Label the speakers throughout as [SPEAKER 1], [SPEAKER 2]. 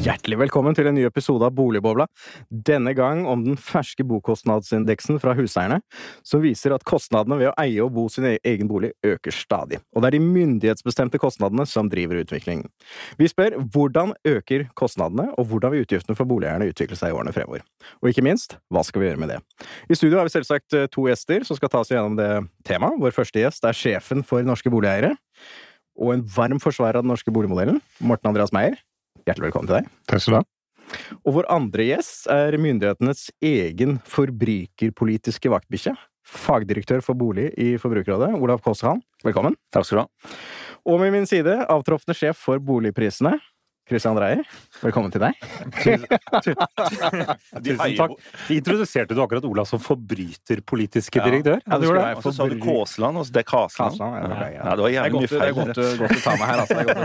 [SPEAKER 1] Hjertelig velkommen til en ny episode av Boligbobla. Denne gang om den ferske bokostnadsindeksen fra huseierne, som viser at kostnadene ved å eie og bo sin e- egen bolig øker stadig. Og det er de myndighetsbestemte kostnadene som driver utviklingen. Vi spør hvordan øker kostnadene, og hvordan vil utgiftene for boligeierne utvikle seg i årene fremover? Og ikke minst, hva skal vi gjøre med det? I studio har vi selvsagt eh, to gjester som skal ta oss gjennom det temaet. Vår første gjest er sjefen for norske boligeiere, og en varm forsvarer av den norske boligmodellen, Morten Andreas Meyer. Hjertelig velkommen til deg.
[SPEAKER 2] Takk skal du ha.
[SPEAKER 1] Og vår andre gjest er myndighetenes egen forbrukerpolitiske vaktbikkje. Fagdirektør for bolig i Forbrukerrådet, Olav Kåsehan. Velkommen.
[SPEAKER 2] Takk skal du ha.
[SPEAKER 1] Og med min side, avtroppende sjef for boligprisene, Christian Dreyer. Velkommen til deg.
[SPEAKER 2] Tusen takk. Introduserte du akkurat Olav som forbryterpolitiske direktør?
[SPEAKER 1] Ja, du gjorde det.
[SPEAKER 3] Og så sa du Kåsland, og så det er Kasland.
[SPEAKER 1] Ja, det
[SPEAKER 3] Ja, det var jævlig mye feil.
[SPEAKER 1] det er godt, godt å ta meg her, altså. Det er godt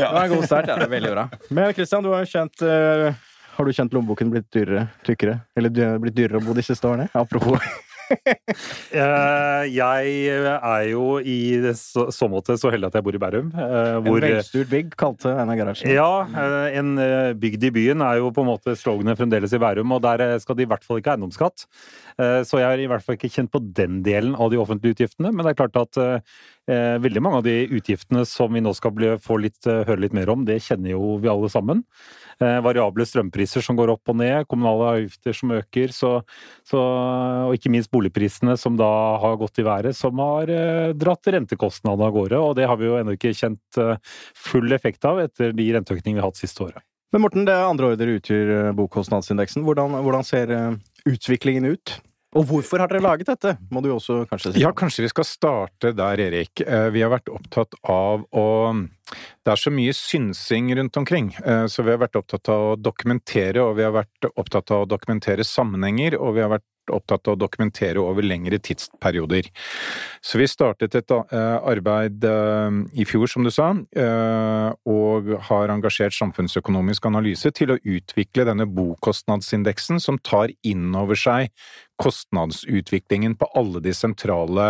[SPEAKER 1] å en god start, ja. Det er veldig bra. Men Christian, du har jo kjent eh, Har du kjent lommeboken blitt dyrere, tykkere? Eller blitt dyrere å bo de siste årene? Apropos
[SPEAKER 2] Jeg er jo i så, så måte så heldig at jeg bor i Bærum. eh,
[SPEAKER 1] En
[SPEAKER 2] Hvor
[SPEAKER 1] velstyrt bygg, kalte en av garasjene.
[SPEAKER 2] Ja, eh, en eh, bygd i byen er jo på en måte sloganet fremdeles i Bærum, og der eh, skal de i hvert fall ikke ha eiendomsskatt. Eh, Så jeg har i hvert fall ikke kjent på den delen av de offentlige utgiftene, men det er klart at eh, eh, veldig mange av de utgiftene som vi nå skal bli, litt, eh, høre litt mer om, det kjenner jo vi alle sammen. Eh, Variable strømpriser som går opp og ned, kommunale avgifter som øker, så, så, og ikke minst boligprisene som da har gått i været, som har eh, dratt rentekostnadene av gårde. Og det har vi jo ennå ikke kjent eh, full effekt av etter de renteøkningene vi har hatt siste året.
[SPEAKER 1] Men Morten, det er andre året dere utgjør eh, bokkostnadsindeksen. Hvordan, hvordan ser eh, utviklingen ut? Og hvorfor har dere laget dette? Må du også kanskje si.
[SPEAKER 4] Ja, kanskje vi skal starte der, Erik. Eh, Vi har vært opptatt av å Det er så mye synsing rundt omkring, eh, så vi har vært opptatt av å dokumentere, og vi har vært opptatt av å dokumentere sammenhenger, og vi har vært opptatt av å dokumentere over lengre tidsperioder. Så vi startet et eh, arbeid eh, i fjor, som du sa, eh, og har engasjert Samfunnsøkonomisk analyse til å utvikle denne bokostnadsindeksen som tar inn over seg kostnadsutviklingen på alle de sentrale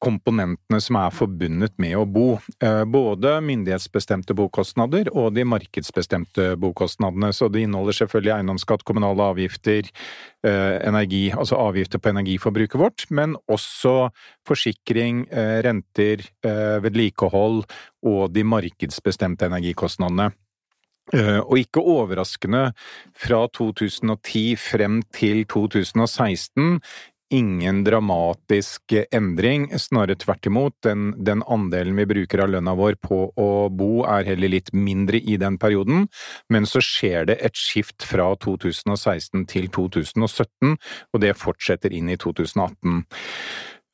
[SPEAKER 4] komponentene som er forbundet med å bo. Eh, Både myndighetsbestemte bokostnader og de markedsbestemte bokostnadene. Så det inneholder selvfølgelig eiendomsskatt, kommunale avgifter, eh, energi, altså avgifter på energiforbruket vårt, men også forsikring, eh, renter, eh, vedlikehold og de markedsbestemte energikostnadene. Og ikke overraskende, fra 2010 frem til 2016 ingen dramatisk endring, snarere tvert imot. Den, den andelen vi bruker av lønna vår på å bo er heller litt mindre i den perioden, men så skjer det et skift fra 2016 til 2017, og det fortsetter inn i 2018.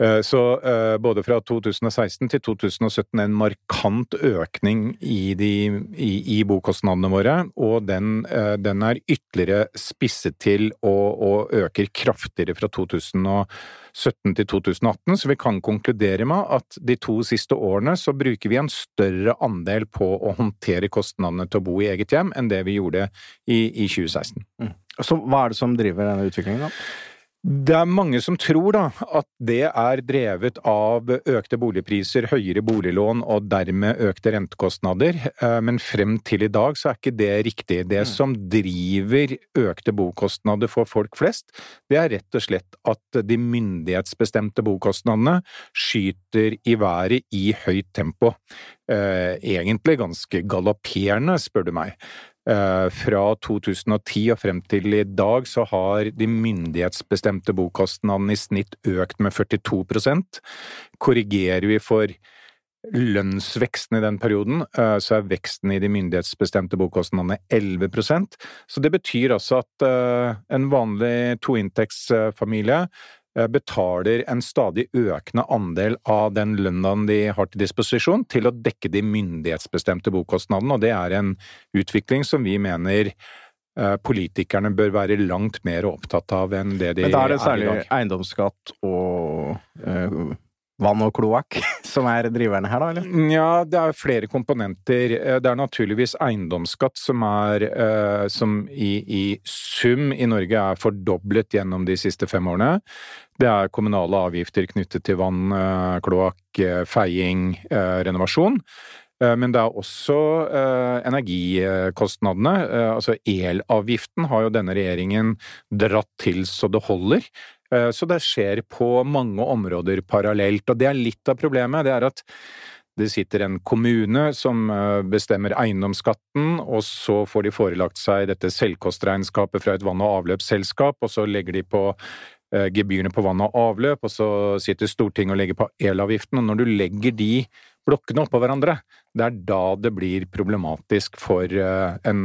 [SPEAKER 4] Eh, Så eh, både fra 2016 til 2017 en markant økning i, de, i, i bokostnadene våre, og den, eh, den er ytterligere spisset til og, og øker kraftigere fra 2017 til 2018, så vi kan konkludere med at de to siste årene så bruker vi en større andel på å håndtere kostnadene til å bo i eget hjem enn det vi gjorde i, i 2016.
[SPEAKER 1] Så hva er det som driver denne utviklingen, da?
[SPEAKER 4] Det er mange som tror da at det er drevet av økte boligpriser, høyere boliglån og dermed økte rentekostnader, Eh, men frem til i dag så er ikke det riktig. Det som driver økte bokostnader for folk flest, det er rett og slett at de myndighetsbestemte bokostnadene skyter i været i høyt tempo. Eh, Egentlig ganske galopperende, spør du meg. Eh, Fra 2010 og frem til i dag så har de myndighetsbestemte bokostnadene i snitt økt med 42% Korrigerer vi for lønnsveksten i den perioden, eh, så er veksten i de myndighetsbestemte bokostnadene 11% Så det betyr altså at eh, en vanlig toinntektsfamilie betaler en stadig økende andel av den lønna de har til disposisjon, til å dekke de myndighetsbestemte bokostnadene, og det er en utvikling som vi mener eh, politikerne bør være langt mer opptatt av enn det de er i dag.
[SPEAKER 1] Men da er det særlig eiendomsskatt og eh, vann og kloakk som er driverne her, da? eller?
[SPEAKER 4] Ja, det er flere komponenter. Eh, det er naturligvis eiendomsskatt som er eh, Som i, i sum i Norge er fordoblet gjennom de siste fem årene. Det er kommunale avgifter knyttet til vann, eh, kloakk, feiing, renovasjon. Men det er også energikostnadene. Altså elavgiften har jo denne regjeringen dratt til så det holder. Eh, så det skjer på mange områder parallelt. Og det er litt av problemet. Det er at det sitter en kommune som eh, bestemmer eiendomsskatten, og så får de forelagt seg dette selvkostregnskapet fra et vann- og avløpsselskap, og så legger de på eh, gebyrene på vann og avløp, og så sitter Stortinget og legger på elavgiften. Og når du legger de blokkene oppå hverandre, det er da det blir problematisk for en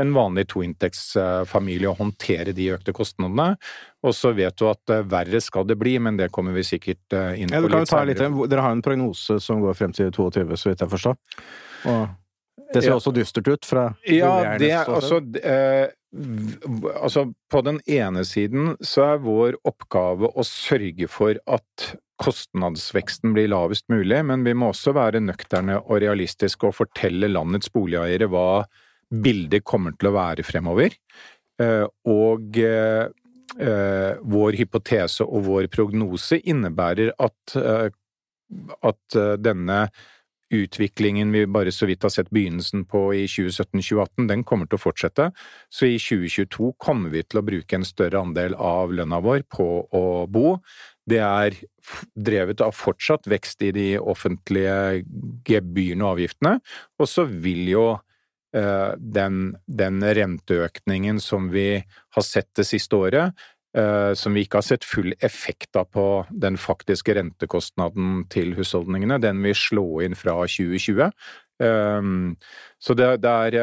[SPEAKER 4] en vanlig toinntektsfamilie å håndtere de økte kostnadene. Og så vet du at eh, verre skal det bli, men det kommer vi sikkert eh, inn på
[SPEAKER 1] ja, litt senere. Dere har en prognose som går frem til 22, så vidt jeg forstår. Og det ser ja. også dystert ut fra
[SPEAKER 4] Ja, det er altså eh, Altså, på den ene siden så er vår oppgave å sørge for at kostnadsveksten blir lavest mulig, men vi må også være nøkterne og realistiske og fortelle landets boligeiere hva bildet kommer til å være fremover. Eh, og eh, eh, vår hypotese og vår prognose innebærer at, at denne utviklingen vi bare så vidt har sett begynnelsen på i 2017-2018, den kommer til å fortsette. Så i 2022 kommer vi til å bruke en større andel av lønna vår på å bo. Det er drevet av fortsatt vekst i de offentlige gebyrene og avgiftene, og så vil jo Eh, den, den, renteøkningen som vi har sett det siste året, eh, som vi ikke har sett full effekt av på den faktiske rentekostnaden til husholdningene, den vil slå inn fra 2020. Eh, så det, det er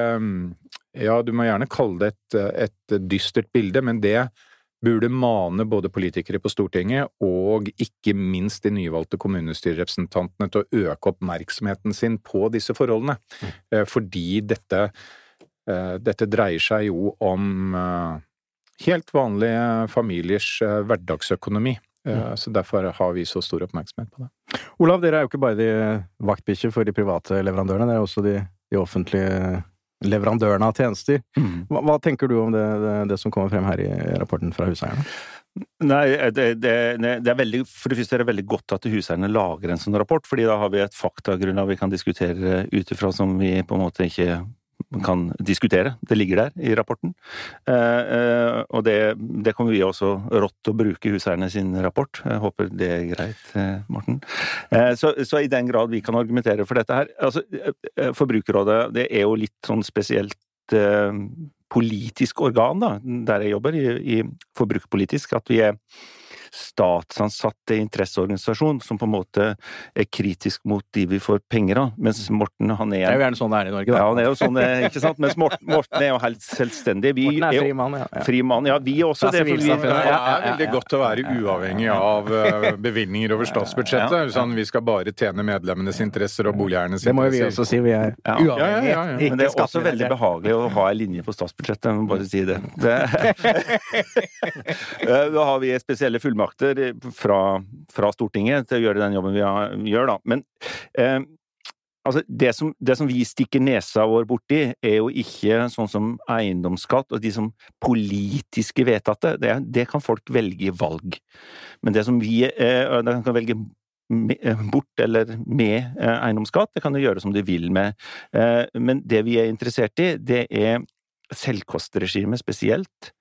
[SPEAKER 4] Ja, du må gjerne kalle det et, et dystert bilde, men det burde mane både politikere på Stortinget og ikke minst de nyvalgte kommunestyrerepresentantene til å øke oppmerksomheten sin på disse forholdene. Mm. Eh, fordi dette, eh, dette dreier seg jo om eh, helt vanlige familiers hverdagsøkonomi. Mm. Så derfor har vi så stor oppmerksomhet på det.
[SPEAKER 1] Olav, dere er jo ikke bare de vaktbikkjer for de private leverandørene, dere er også de, de offentlige leverandørene av tjenester. Mm. Hva, hva, tenker du om det, det, det, som kommer frem her i rapporten fra huseierne?
[SPEAKER 3] Nei, det, det, det, er veldig, for det første er det veldig godt at huseierne lager en sånn rapport, fordi da har vi et faktagrunnlag vi kan diskutere ut ifra som vi på en måte ikke man kan diskutere. Det ligger der i rapporten. Eh, eh, og det, det kommer vi også rått å bruke i huseierne sin rapport. Jeg håper det er greit, eh, Morten. Så, så, i den grad vi kan argumentere for dette her altså, Forbrukerrådet det er jo litt sånn spesielt politisk organ, da, der jeg jobber, i, i forbrukerpolitisk, at vi er statsansatte interesseorganisasjon som på en måte er kritisk mot de vi får penger av, mens Morten han er
[SPEAKER 1] Det er jo gjerne sånn det er i Norge, da.
[SPEAKER 3] Ja, han er jo sånn, ikke sant? Mens Morten, Morten er jo helt selvstendig.
[SPEAKER 1] Vi Morten er fri mann, ja. ja.
[SPEAKER 3] Fri mann, ja. Vi er også det.
[SPEAKER 4] For vi, det er veldig godt å være uavhengig av eh, bevilgninger over statsbudsjettet. Sånn, vi skal bare tjene medlemmenes interesser og boligeiernes
[SPEAKER 1] interesser. Det må jo vi også si, vi er uavhengige.
[SPEAKER 3] Men det er også veldig behagelig å ha en linje på statsbudsjettet, jeg må bare si det. det. Eh, da har vi spesielle fullmakter fullmakter fra, fra, Stortinget til å gjøre den jobben vi gjør, da. Men eh, altså, det, som, det, som, vi stikker nesa vår borti, er jo ikke sånn som eiendomsskatt og de som politiske vedtatte. Det, det kan folk velge i valg. Men det som vi eh, de kan velge eh, bort eller med eh, eiendomsskatt, det kan de gjøre som de vil med. Eh, men det vi er interessert i, det er selvkostregime spesielt.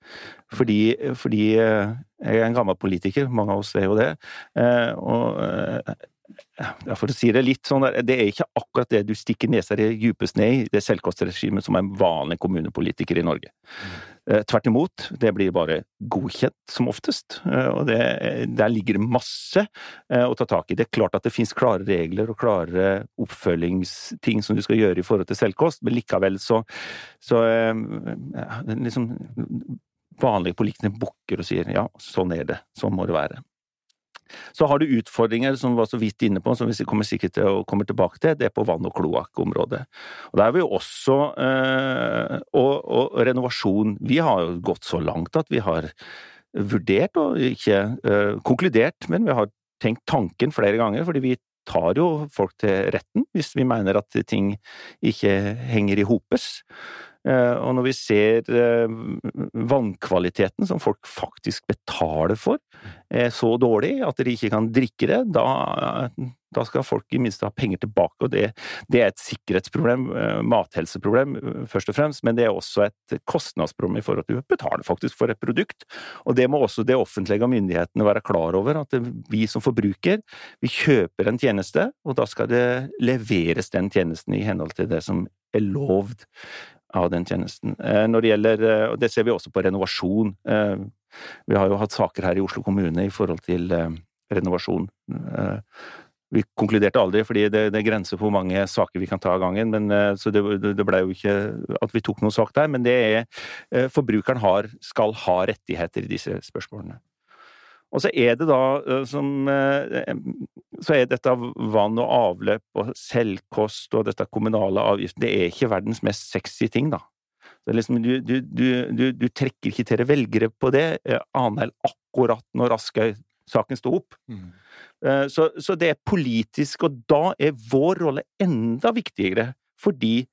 [SPEAKER 3] Fordi, fordi, eh, jeg er en gammel politiker, mange av oss er jo det. Eh, og eh, for å si det litt sånn, det er ikke akkurat det du stikker nesa i dypest ned i, det selvkostregimet som er en vanlig kommunepolitiker i Norge. Mm. Tvert imot, det blir bare godkjent, som oftest. Og det, der ligger det masse å ta tak i. Det er klart at det finnes klare regler og klare oppfølgingsting som du skal gjøre i forhold til selvkost, men likevel så, så ja, liksom vanlige politikere bukker og sier ja, sånn er det, sånn må det være. Så har du utfordringer som vi var så vidt inne på, som vi kommer sikkert til å komme tilbake til, det er på vann- og kloakkområdet. Og der er vi også øh, og, og, renovasjon. Vi har jo gått så langt at vi har vurdert, og ikke øh, konkludert, men vi har tenkt tanken flere ganger, fordi vi tar jo folk til retten hvis vi mener at ting ikke henger i hopes. Eh, og når vi ser eh, vannkvaliteten som folk faktisk betaler for, er så dårlig at de ikke kan drikke det, da, da skal folk i minste ha penger tilbake. Og det, det, er et sikkerhetsproblem, eh, mathelseproblem først og fremst, men det er også et kostnadsproblem i forhold til å betale faktisk for et produkt. Og det må også det offentlige og myndighetene være klar over, at vi som forbruker, vi kjøper en tjeneste, og da skal det leveres den tjenesten i henhold til det som er lovd av den tjenesten. Eh, når det gjelder, eh, og det ser vi også på renovasjon. Eh, vi har jo hatt saker her i Oslo kommune i forhold til renovasjon. Vi konkluderte aldri, fordi det, det er grenser for hvor mange saker vi kan ta av gangen. Men, så det, det ble jo ikke at vi tok noen sak der. Men det er Forbrukeren har, skal ha rettigheter i disse spørsmålene. Og så er det da eh, som eh, Så er dette vann og avløp og selvkost og dette kommunale avgiften Det er ikke verdens mest sexy ting, da. Liksom, du, du, du, du, trekker ikke til deg velgere på det, eh, annet enn akkurat når Aschehoug-saken sto opp. Mm. Så, så, det er politisk, og da er vår rolle enda viktigere, fordi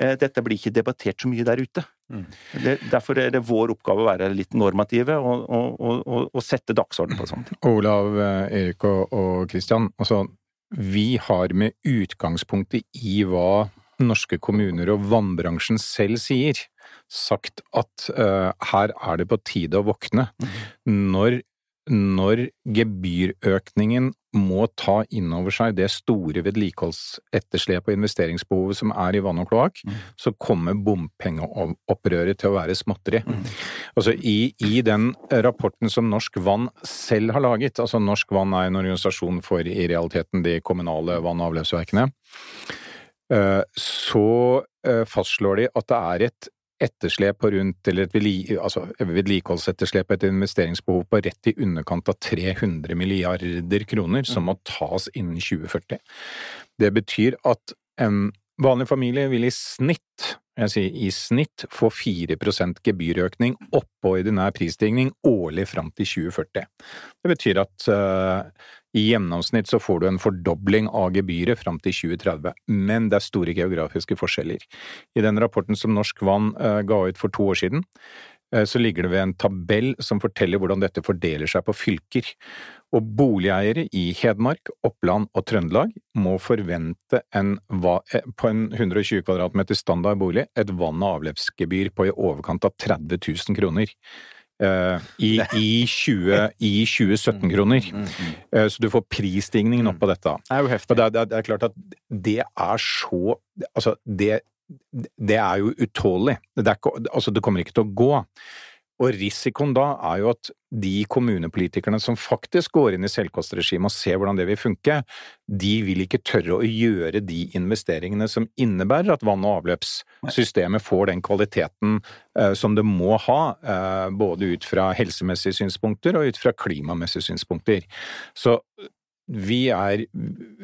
[SPEAKER 3] Eh, dette blir ikke debattert så mye der ute. Mm. Det, derfor er det vår oppgave å være litt normative og, og, og, og sette dagsorden på sånt.
[SPEAKER 4] Olav, eh, Erik og Kristian, altså, vi har med utgangspunktet i hva norske kommuner og vannbransjen selv sier, sagt at uh, her er det på tide å våkne. Mm. Når når gebyrøkningen må ta inn over seg det store vedlikeholdsetterslepet og investeringsbehovet som er i vann og kloakk, mm. så kommer bompengeopprøret til å være småtteri. Mm. Altså i, i, den rapporten som Norsk Vann selv har laget, altså Norsk Vann er en organisasjon for i realiteten de kommunale vann- og avløpsverkene, eh, så eh, fastslår de at det er et etterslep på rundt, eller et altså vedlikeholdsetterslep, et investeringsbehov på rett i underkant av 300 milliarder kroner som må tas innen 2040. Det betyr at en vanlig familie vil i snitt, jeg sier i snitt, få 4% gebyrøkning oppå ordinær prisstigning årlig fram til 2040. Det betyr at uh, i gjennomsnitt så får du en fordobling av gebyret fram til 2030, men det er store geografiske forskjeller. I den rapporten som Norsk Vann uh, ga ut for to år siden, uh, så ligger det ved en tabell som forteller hvordan dette fordeler seg på fylker. Og boligeiere i Hedmark, Oppland og Trøndelag må forvente en, eh, på en 120 kvadratmeter standard bolig et vann- og avløpsgebyr på i overkant av 30 000 kroner. Uh, i, i, 20, i 2017-kroner. Mm, mm, mm. uh, så du får prisstigningen på dette.
[SPEAKER 1] Det er jo heftig.
[SPEAKER 4] Det, er, det, er klart at det er så Altså, det, det er jo utålelig. Det, altså, det kommer ikke til å gå. Og risikoen da er jo at de kommunepolitikerne som faktisk går inn i selvkostregimet og ser hvordan det vil funke, de vil ikke tørre å gjøre de investeringene som innebærer at vann- og avløpssystemet får den kvaliteten eh, som det må ha, eh, både ut fra helsemessige synspunkter og ut fra klimamessige synspunkter. Så vi er,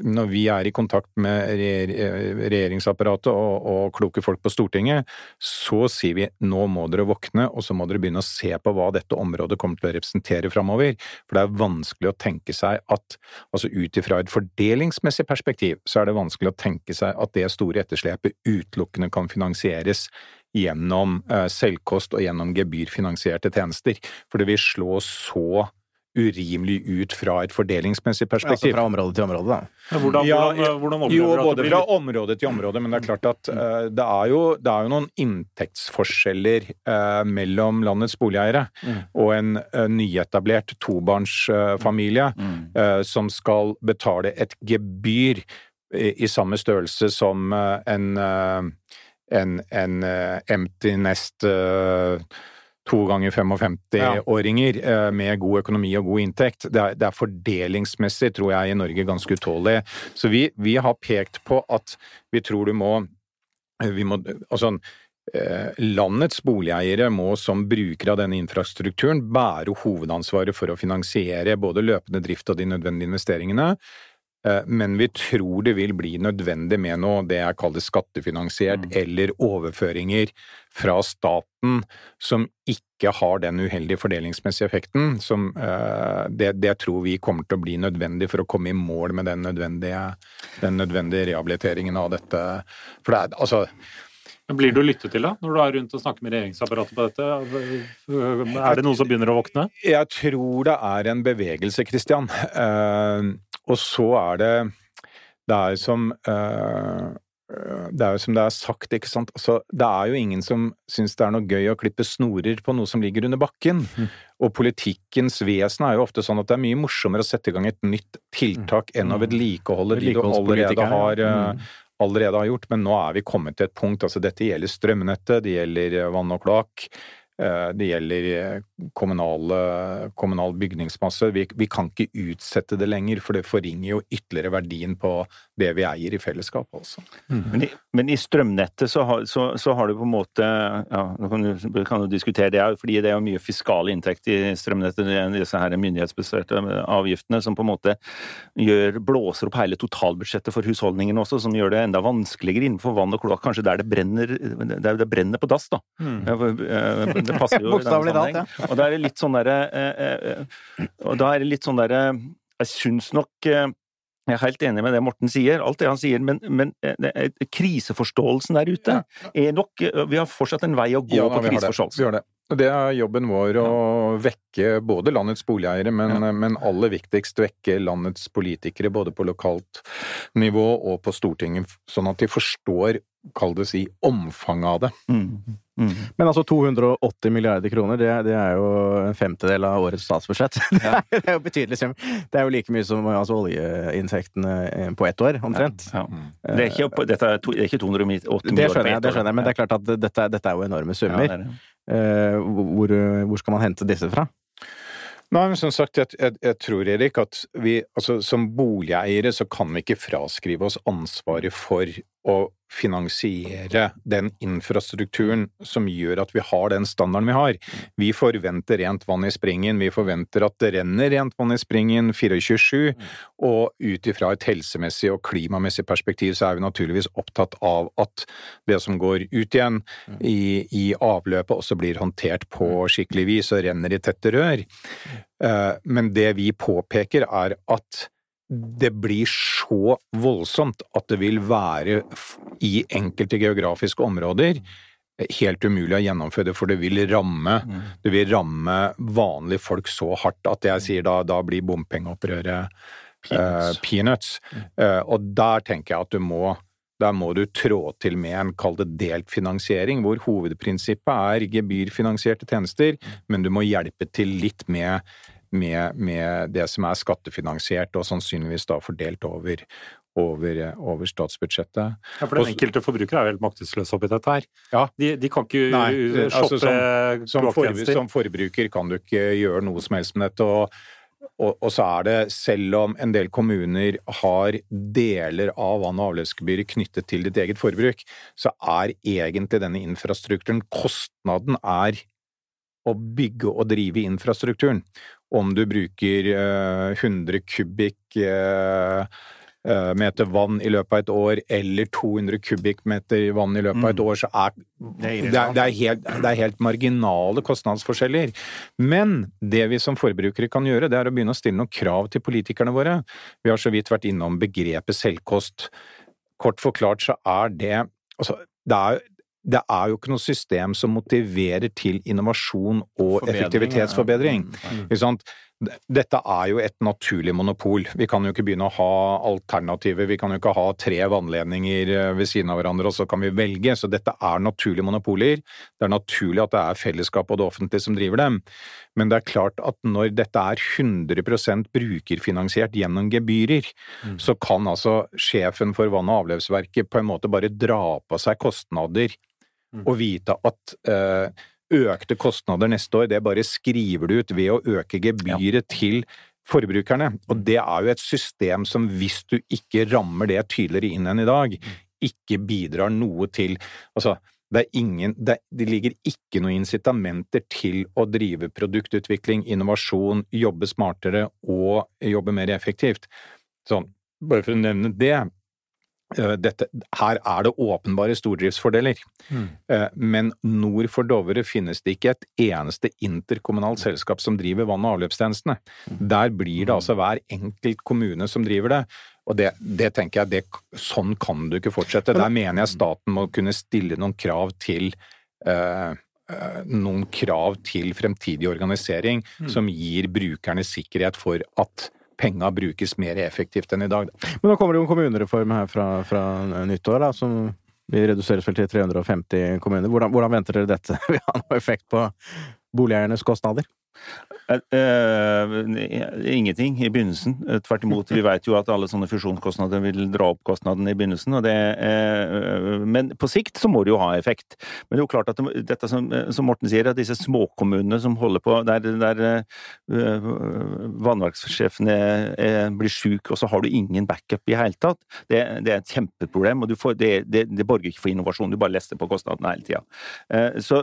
[SPEAKER 4] når vi er i kontakt med regjeringsapparatet og, og, kloke folk på Stortinget, så sier vi nå må dere våkne, og så må dere begynne å se på hva dette området kommer til å representere framover. For det er vanskelig å tenke seg at, altså ut ifra et fordelingsmessig perspektiv, så er det vanskelig å tenke seg at det store etterslepet utelukkende kan finansieres gjennom eh, selvkost og gjennom gebyrfinansierte tjenester. For det vil slå så urimelig ut fra et fordelingsmessig perspektiv.
[SPEAKER 1] Altså fra område til område, da?
[SPEAKER 2] Ja, hvordan, ja, hvordan, hvordan
[SPEAKER 4] jo, både fra område til område, men det er klart at uh, det, er jo, det, er jo, noen inntektsforskjeller uh, mellom landets boligeiere mm. og en uh, nyetablert tobarnsfamilie mm. som skal betale et gebyr i, i samme størrelse som en, en, en empty nest to ganger 55-åringer ja. Eh, med god økonomi og god inntekt. Det er, det er, fordelingsmessig, tror jeg, i Norge ganske utålelig. Så vi, vi, har pekt på at vi tror du må, vi må Altså, eh, landets boligeiere må som brukere av denne infrastrukturen bære hovedansvaret for å finansiere både løpende drift og de nødvendige investeringene, Eh, men vi tror det vil bli nødvendig med noe det jeg kaller skattefinansiert,
[SPEAKER 2] Mm.
[SPEAKER 4] eller overføringer fra staten som ikke har den uheldige fordelingsmessige effekten. Som, eh, det, det tror vi kommer til å bli nødvendig for å komme i mål med den nødvendige, den nødvendige rehabiliteringen av dette. For det er altså
[SPEAKER 2] Blir du lyttet til da, når du er rundt og snakker med regjeringsapparatet på dette? Er det noen som begynner å våkne?
[SPEAKER 4] Jeg tror det er en bevegelse, Kristian. Uh, og så er det Det er som uh, det er jo som det er sagt, ikke sant. Altså, det er jo ingen som syns det er noe gøy å klippe snorer på noe som ligger under bakken. Og politikkens vesen er jo ofte sånn at det er mye morsommere å sette i gang et nytt tiltak enn å vedlikeholde de du allerede har,
[SPEAKER 1] ja.
[SPEAKER 4] Allerede har gjort. Men nå er vi kommet til et punkt. altså Dette gjelder strømnettet, det gjelder vann og kloakk. Eh, Det gjelder eh, kommunale, kommunal bygningsmasse. Vi, vi kan ikke utsette det lenger, for det forringer jo ytterligere verdien på det vi eier i fellesskap. Altså.
[SPEAKER 3] Men i, men i strømnettet så har, så, så har du på en måte ja, Nå kan du, kan du diskutere det, fordi det er jo mye fiskale inntekt i strømnettet, det disse her myndighetsbaserte avgiftene, som på en måte gjør, blåser opp hele totalbudsjettet for husholdningene også, som gjør det enda vanskeligere innenfor vann og kloakk, kanskje der det brenner, der det brenner på dass, da. Mm. eh, Det passer jo i denne
[SPEAKER 1] sammenheng. Alt,
[SPEAKER 3] sammenheng. Og da er det litt sånn derre eh, eh, Og da er det litt sånn derre Jeg syns nok eh, jeg er helt enig med det Morten sier, alt det han sier, men, men eh, kriseforståelsen der ute er nok eh, Vi har fortsatt en vei å gå
[SPEAKER 4] Ja,
[SPEAKER 3] på
[SPEAKER 4] kriseforståelsen. det. Vi har det. Det er jobben vår å vekke både landets boligeiere, men, men aller viktigst vekke landets politikere, både på lokalt nivå og på Stortinget, sånn at de forstår, kall det si, omfanget av det.
[SPEAKER 3] Mm. Mm.
[SPEAKER 1] Men altså 280 milliarder kroner, det, det er jo en femtedel av årets statsbudsjett. Det er, det er jo betydelig sum. Det er jo like mye som altså, oljeinntektene eh, på ett år, omtrent.
[SPEAKER 3] Ja. Det, er ikke, dette er, to, det er ikke 280 milliarder
[SPEAKER 1] på ett år. det skjønner jeg, men det er klart at dette, er- dette er jo enorme summer.
[SPEAKER 3] Ja, det er det.
[SPEAKER 1] Eh, hvor, hvor skal man hente disse fra?
[SPEAKER 4] Nei, men som sagt, jeg, jeg, jeg tror, Erik, at vi altså, som boligeiere så kan vi ikke fraskrive oss ansvaret for å finansiere den infrastrukturen som gjør at vi har den standarden vi har. Vi forventer rent vann i springen, vi forventer at det renner rent vann i springen 24-7, og ut ifra et helsemessig og klimamessig perspektiv så er vi naturligvis opptatt av at det som går ut igjen i, i avløpet også blir håndtert på skikkelig vis og renner i tette rør. Eh, Men det vi påpeker er at det blir så voldsomt at det vil være i enkelte geografiske områder helt umulig å gjennomføre det, for det vil ramme, det vil ramme vanlige folk så hardt at jeg sier da, da blir bompengeopprøret eh, peanuts. Uh, og der tenker jeg at du må der må du trå til med en, kall det delt finansiering, hvor hovedprinsippet er gebyrfinansierte tjenester, men du må hjelpe til litt med, med, med det som er skattefinansiert, og sannsynligvis da fordelt over, over, over statsbudsjettet.
[SPEAKER 2] Ja, for den enkelte forbruker er jo helt maktesløs oppi dette her.
[SPEAKER 4] Ja.
[SPEAKER 2] De, de kan ikke
[SPEAKER 4] Nei,
[SPEAKER 2] shoppe
[SPEAKER 4] altså,
[SPEAKER 2] shoppe
[SPEAKER 4] Som, for,
[SPEAKER 2] kloakktjenester.
[SPEAKER 4] som forbruker kan du ikke gjøre noe som helst med dette. og og, og så er det, selv om en del kommuner har deler av vann- og avløpsgebyret knyttet til ditt eget forbruk, så er egentlig denne infrastrukturen Kostnaden er å bygge og drive infrastrukturen. Om du bruker eh, 100 kubikk eh, eh, meter vann i løpet av et år, eller 200 kubikkmeter vann i løpet av et år, så er det, er, det, er helt, det er helt marginale kostnadsforskjeller. Men det vi som forbrukere kan gjøre, det er å begynne å stille noen krav til politikerne våre. Vi har så vidt vært innom begrepet selvkost. Kort forklart så er det altså, det er, det er jo ikke noe system som motiverer til innovasjon og
[SPEAKER 1] Forbedring,
[SPEAKER 4] effektivitetsforbedring. Ikke sant? Dette er jo et naturlig monopol. Vi kan jo ikke begynne å ha alternativer. Vi kan jo ikke ha tre vannledninger eh, ved siden av hverandre, og så kan vi velge. Så dette er naturlige monopoler. Det er naturlig at det er fellesskapet og det offentlige som driver dem. Men det er klart at når dette er 100% brukerfinansiert gjennom gebyrer, så kan altså sjefen for vann- og avløpsverket på en måte bare dra på seg kostnader og vite at eh, økte kostnader neste år, det bare skriver du ut ved å øke gebyret til forbrukerne. Og det er jo et system som hvis du ikke rammer det tydeligere inn enn i dag, ikke bidrar noe til Altså, det, ingen, det, det ligger ikke noen incitamenter til å drive produktutvikling, innovasjon, jobbe smartere og jobbe mer effektivt. Sånn, bare for å nevne det dette, her er det åpenbare stordriftsfordeler, Mm. men nord for Dovre finnes det ikke et eneste interkommunalt selskap som driver vann- og avløpstjenestene. Der blir det altså hver enkelt kommune som driver det. Og det, det tenker jeg, det, sånn kan du ikke fortsette. Der mener jeg staten må kunne stille noen krav til eh, eh, noen krav til fremtidig organisering som gir brukerne sikkerhet for at penga brukes mer effektivt enn i dag.
[SPEAKER 1] Men nå kommer det jo en kommunereform her fra, fra nyttår, da, som vi reduseres vel til 350 kommuner. Hvordan, hvordan venter dere dette vil ha noe effekt på boligeiernes kostnader?
[SPEAKER 3] Eh, eh, ingenting i begynnelsen. Eh, Tvert imot, vi vet jo at alle sånne fusjonskostnader vil dra opp kostnadene i begynnelsen. Det, men på sikt så må det jo ha effekt. Men det er jo klart at det, dette som, som Morten sier, at disse småkommunene som holder på der, der vannverkssjefen er, er, blir syke, og så har du ingen backup i hele tatt, det, det er et kjempeproblem. og får, det, det, borger ikke for innovasjon, du bare lester på kostnadene hele tida. Så,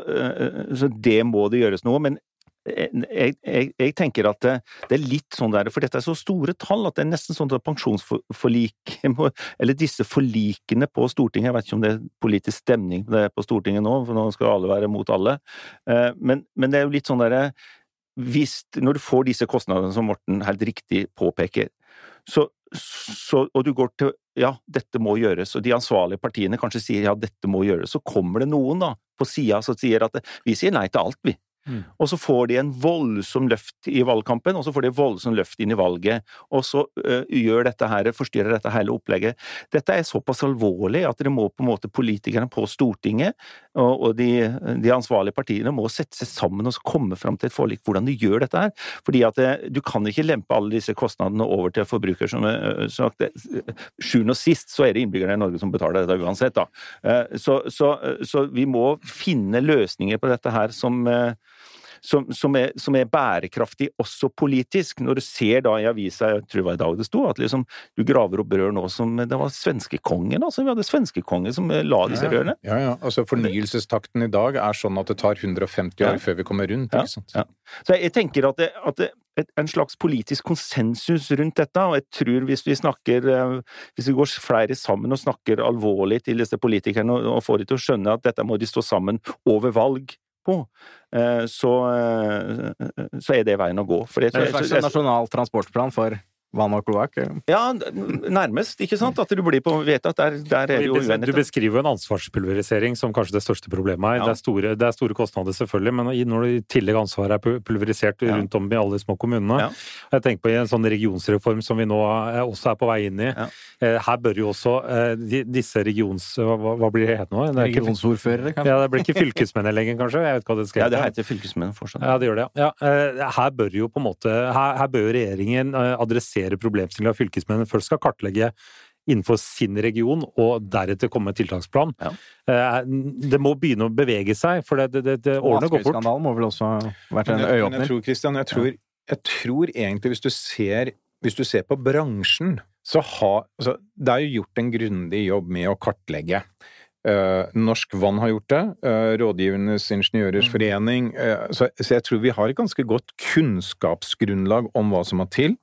[SPEAKER 3] så det må det gjøres noe. men jeg, jeg, jeg, tenker at det, det, er litt sånn der, for dette er så store tall at det er nesten sånn at pensjonsforlik Eller disse forlikene på Stortinget, jeg vet ikke om det er politisk stemning på er på Stortinget nå, for nå skal alle være mot alle, eh, men, men det er jo litt sånn derre Når du får disse kostnadene som Morten helt riktig påpeker, så, så, og du går til ja, dette må gjøres, og de ansvarlige partiene kanskje sier ja, dette må gjøres, så kommer det noen da på sida som sier at vi sier nei til alt, vi. Mm. Og så får de en voldsom løft i valgkampen, og så får de voldsom løft inn i valget. Og så uh, gjør dette her, forstyrrer dette hele opplegget. Dette er såpass alvorlig at det må på en måte politikerne på Stortinget og, og de, de, ansvarlige partiene må sette seg sammen og komme fram til et forlik hvordan de gjør dette her. Fordi at det, du kan ikke lempe alle disse kostnadene over til forbruker. som sagt. Sjuende og sist så er det innbyggerne i Norge som betaler dette uansett. da. Uh, så, så, så vi må finne løsninger på dette her som uh, som, som, er, som, er, bærekraftig også politisk. Når du ser da i avisa, jeg tror det var i dag det sto, at liksom, du graver opp rør nå som Det var svenskekongen, altså. Vi hadde svenskekongen som la disse rørene.
[SPEAKER 4] Ja, ja. Altså fornyelsestakten i dag er sånn at det tar 150 år ja. før vi kommer rundt, ikke sant. Ja.
[SPEAKER 3] Så jeg, jeg tenker at, det, at det, en slags politisk konsensus rundt dette, og jeg tror hvis vi snakker eh, Hvis vi går flere sammen og snakker alvorlig til disse politikerne og får de til å skjønne at dette må de stå sammen over valg på, eh, så, eh, så er det veien å gå.
[SPEAKER 1] For det, det er en slags nasjonal transportplan for vann og kloakk?
[SPEAKER 3] Ja, nærmest, ikke sant? At du blir på vet at der, der er det jo uenighet.
[SPEAKER 2] Du beskriver jo en ansvarspulverisering som kanskje det største problemet her. Ja. Det, er store, det, er store, kostnader, selvfølgelig, men når i tillegg ansvaret er pulverisert ja. rundt om i alle de små kommunene ja. Jeg tenker på en sånn regionsreform som vi nå også er på vei inn i. Eh, her bør jo også eh, disse regions... Hva, hva blir det het nå?
[SPEAKER 1] Det Regionsordførere,
[SPEAKER 2] kanskje? Ja, det blir ikke fylkesmenn lenger, kanskje? Jeg vet hva det skal
[SPEAKER 3] hete. Ja, det heter fylkesmenn fortsatt.
[SPEAKER 2] Ja, det gjør det, ja. Eh, her bør jo på en måte Her, her bør regjeringen adressere adressere problemstillinger fylkesmennene først skal kartlegge innenfor sin region, og deretter komme med tiltaksplan. Ja. Eh, det må begynne å bevege seg, for det, det, det årene går fort.
[SPEAKER 1] Skandalen må vel også ha vært en øyeåpner?
[SPEAKER 4] Jeg tror, Christian, jeg tror, jeg tror egentlig hvis du ser, hvis du ser på bransjen, så har altså, Det er jo gjort en grundig jobb med å kartlegge. Uh, Norsk Vann har gjort det. Uh, Rådgivernes Ingeniørers mm. Forening. Uh, så, så, jeg tror vi har et ganske godt kunnskapsgrunnlag om hva som må til.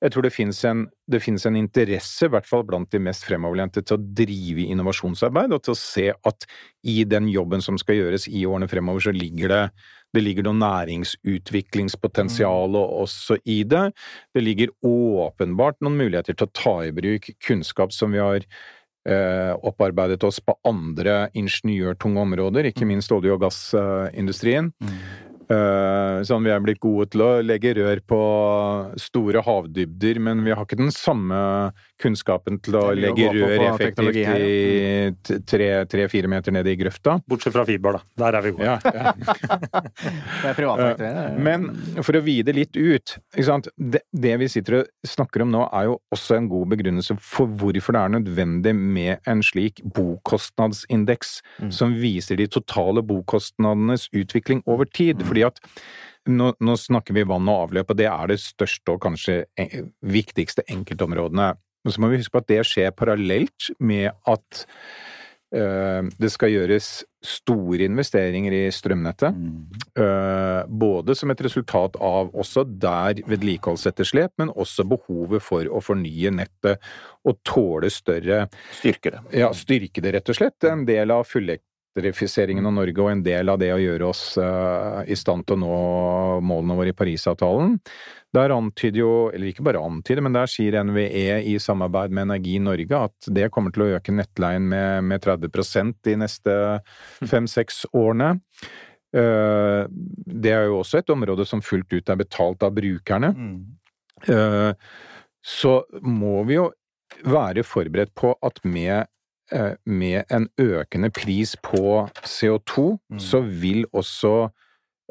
[SPEAKER 4] Jeg tror det finnes, en, det finnes en interesse, i hvert fall blant de mest fremoverlente, til å drive innovasjonsarbeid, og til å se at i den jobben som skal gjøres i årene fremover, så ligger det det ligger noe næringsutviklingspotensial også i det. Det ligger åpenbart noen muligheter til å ta i bruk kunnskap som vi har eh, opparbeidet oss på andre ingeniørtunge områder, ikke mm. minst olje- og gassindustrien. Mm. Eh, sånn, vi er blitt gode til å legge rør på store havdybder, men vi har ikke den samme kunnskapen til å legge rør effektivt i tre-fire meter ned i grøfta.
[SPEAKER 2] Bortsett fra fiber, da. Der er vi gode. Ja, ja.
[SPEAKER 1] det er.
[SPEAKER 4] Eh, men for å vide litt ut det, det, vi sitter og snakker om nå, er jo også en god begrunnelse for hvorfor det er nødvendig med en slik bokostnadsindeks mm. som viser de totale bokostnadenes utvikling over tid. fordi at nå, nå, snakker vi vann og avløp, og det er det største og kanskje viktigste enkeltområdene. Men så må vi huske på at det skjer parallelt med at øh, det skal gjøres store investeringer i strømnettet. eh, Både som et resultat av også der vedlikeholdsetterslep, men også behovet for å fornye nettet og tåle større
[SPEAKER 3] Styrke det.
[SPEAKER 4] ja, styrke det, rett og slett. En del av fullelektrifiseringen av Norge, og en del av det å gjøre oss eh, i stand til å nå målene våre i Parisavtalen. Der antyder jo, eller ikke bare antyder, men der sier NVE i samarbeid med Energi Norge at det kommer til å øke nettleien med, med 30% de neste fem-seks årene. Eh, Det er jo også et område som fullt ut er betalt av brukerne. Eh, så må vi jo være forberedt på at med, med en økende pris på CO2, så vil også